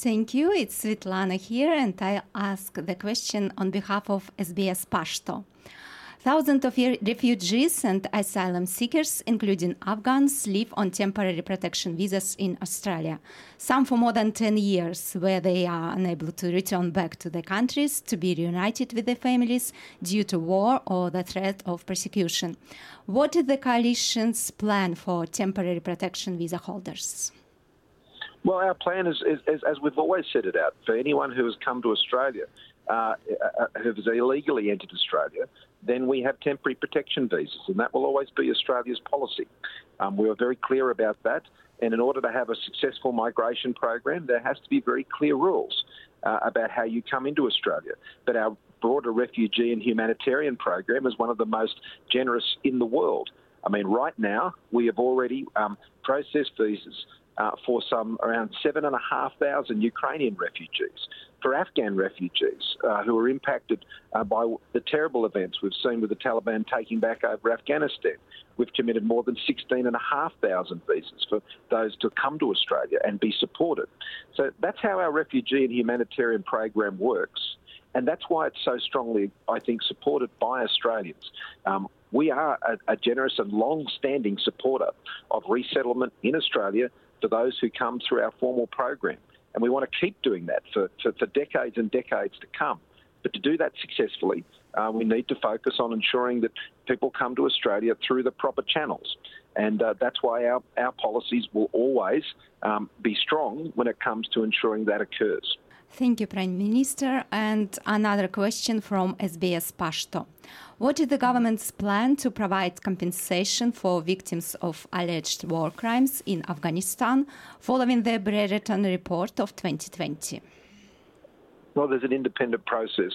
Thank you. It's Svetlana here, and I ask the question on behalf of SBS Pashto. Thousands of refugees and asylum seekers, including Afghans, live on temporary protection visas in Australia, some for more than 10 years, where they are unable to return back to their countries to be reunited with their families due to war or the threat of persecution. What is the coalition's plan for temporary protection visa holders? Well, our plan is, is, is, as we've always set it out, for anyone who has come to Australia, uh, uh who has illegally entered Australia, then we have temporary protection visas, and that will always be Australia's policy. Um, we are very clear about that, and in order to have a successful migration program, there has to be very clear rules uh, about how you come into Australia. But our broader refugee and humanitarian program is one of the most generous in the world. I mean, right now, we have already um, processed visas uh, for some around 7,500 Ukrainian refugees, for Afghan refugees uh, who are impacted uh, by the terrible events we've seen with the Taliban taking back over Afghanistan. We've committed more than 16,500 visas for those to come to Australia and be supported. So that's how our refugee and humanitarian program works. And that's why it's so strongly, I think, supported by Australians. Um, we are a, a generous and long standing supporter of resettlement in Australia for those who come through our formal program. And we want to keep doing that for, for, for decades and decades to come. But to do that successfully, uh, we need to focus on ensuring that people come to Australia through the proper channels. And uh, that's why our, our policies will always um, be strong when it comes to ensuring that occurs. Thank you, Prime Minister. And another question from SBS Pashto. What is the government's plan to provide compensation for victims of alleged war crimes in Afghanistan following the Brereton report of 2020? Well, there's an independent process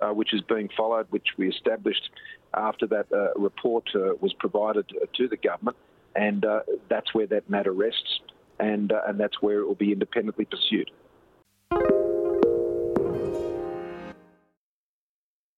uh, which is being followed, which we established after that uh, report uh, was provided uh, to the government, and uh, that's where that matter rests, and, uh, and that's where it will be independently pursued.